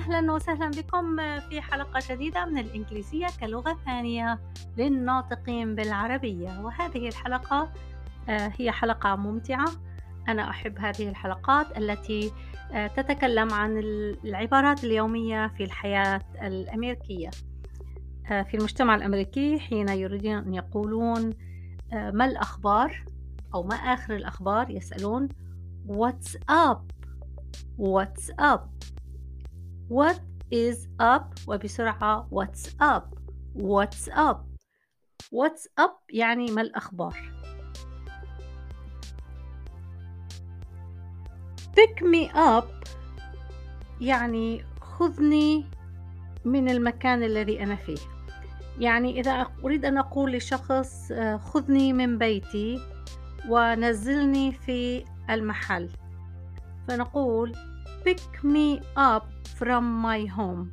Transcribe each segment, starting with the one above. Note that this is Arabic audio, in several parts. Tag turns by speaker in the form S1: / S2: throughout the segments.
S1: أهلا وسهلا بكم في حلقة جديدة من الإنجليزية كلغة ثانية للناطقين بالعربية. وهذه الحلقة آه، هي حلقة ممتعة. أنا أحب هذه الحلقات التي آه، تتكلم عن العبارات اليومية في الحياة الأمريكية. آه، في المجتمع الأمريكي حين يريدون أن يقولون ما الأخبار؟ أو ما آخر الأخبار؟ يسألون What's up What's up What is up? وبسرعة What's up? What's up? What's up يعني ما الأخبار? Pick me up يعني خذني من المكان الذي أنا فيه. يعني إذا أريد أن أقول لشخص آه، خذني من بيتي ونزلني في المحل. فنقول pick me up from my home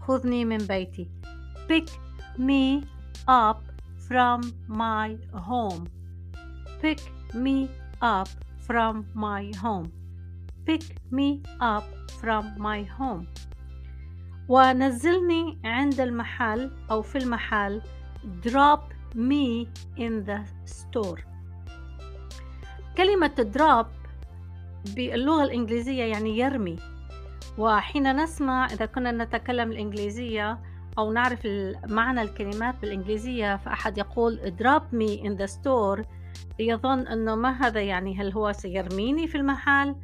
S1: خذني من بيتي pick me up from my home pick me up from my home pick me up from my home ونزلني عند المحل أو في المحل drop me in the store كلمة drop باللغة الإنجليزية يعني يرمي. وحين نسمع إذا كنا نتكلم الإنجليزية أو نعرف معنى الكلمات بالإنجليزية فأحد يقول drop me in the store. يظن أنه ما هذا يعني هل هو سيرميني في المحل؟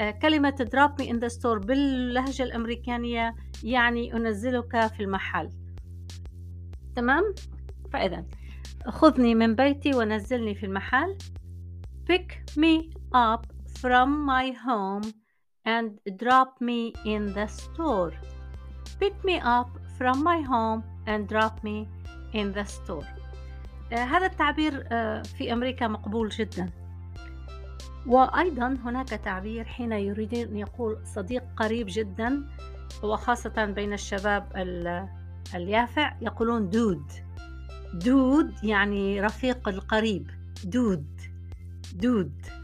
S1: آه، كلمة drop me in the store باللهجة الأمريكانية يعني أنزلك في المحل. تمام؟ فإذا خذني من بيتي ونزلني في المحل. Pick me up from my home and drop me in the store. Pick me up from my home and drop me in the store. uh, هذا التعبير uh, في أمريكا مقبول جدا. وأيضا هناك تعبير حين يريدون يقول صديق قريب جدا وخاصة بين الشباب اليافع يقولون دود. دود يعني رفيق القريب. دود. دود.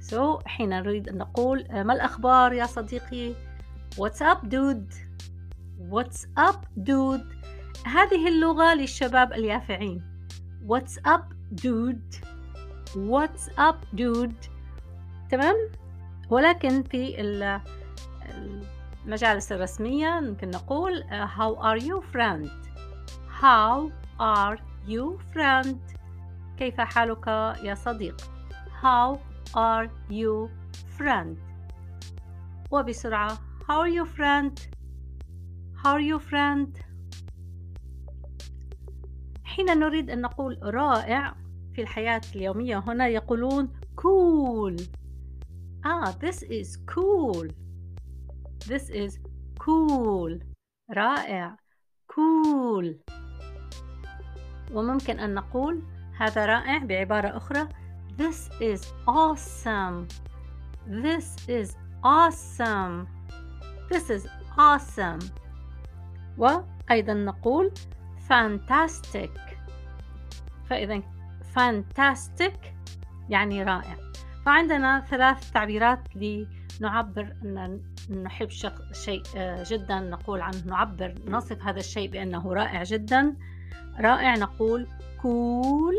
S1: سو so, حين نريد أن نقول ما الأخبار يا صديقي؟ What's up dude What's up dude هذه اللغة للشباب اليافعين. What's up dude What's up dude تمام؟ ولكن في المجالس الرسمية ممكن نقول How are you friend How are you friend كيف حالك يا صديق؟ How are you friend? وبسرعة How are you friend? How are you friend? حين نريد أن نقول رائع في الحياة اليومية هنا يقولون cool. Ah this is cool. This is cool. رائع. Cool. وممكن أن نقول هذا رائع بعبارة أخرى. This is awesome. This is awesome. This is awesome. وأيضا نقول fantastic. فإذا fantastic يعني رائع. فعندنا ثلاث تعبيرات لنعبر أن نحب شيء جدا نقول عنه نعبر نصف هذا الشيء بأنه رائع جدا. رائع نقول cool.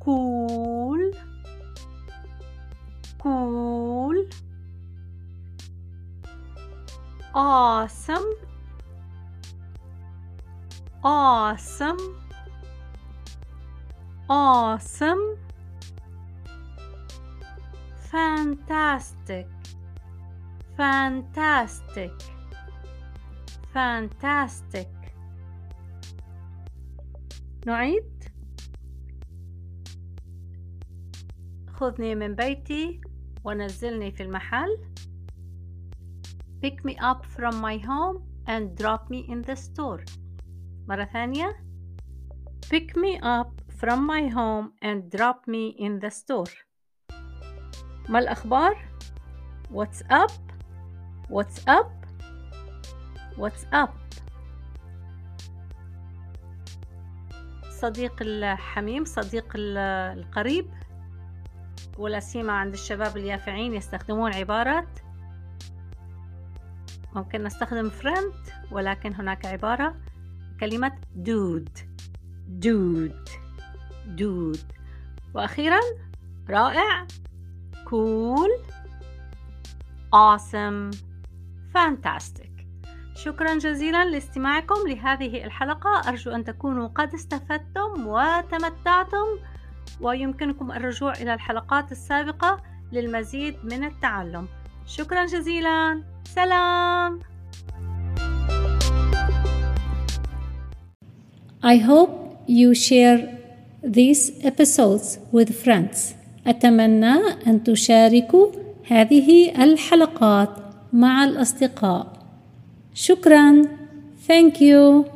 S1: Cool. Cool. Awesome. Awesome. Awesome. Fantastic. Fantastic. Fantastic نعيد خذني من بيتي ونزلني في المحل pick me up from my home and drop me in the store مرة ثانية pick me up from my home and drop me in the store ما الأخبار what's up what's up what's up صديق الحميم صديق القريب ولا سيما عند الشباب اليافعين يستخدمون عبارة ممكن نستخدم friend ولكن هناك عبارة كلمة dude. dude. dude. وأخيرا رائع cool awesome fantastic. شكرا جزيلا لاستماعكم لهذه الحلقة أرجو أن تكونوا قد استفدتم وتمتعتم ويمكنكم الرجوع إلى الحلقات السابقة للمزيد من التعلم شكرا جزيلا سلام
S2: I hope you share these episodes with friends. أتمنى أن تشاركوا هذه الحلقات مع الأصدقاء. Shukran. Thank you.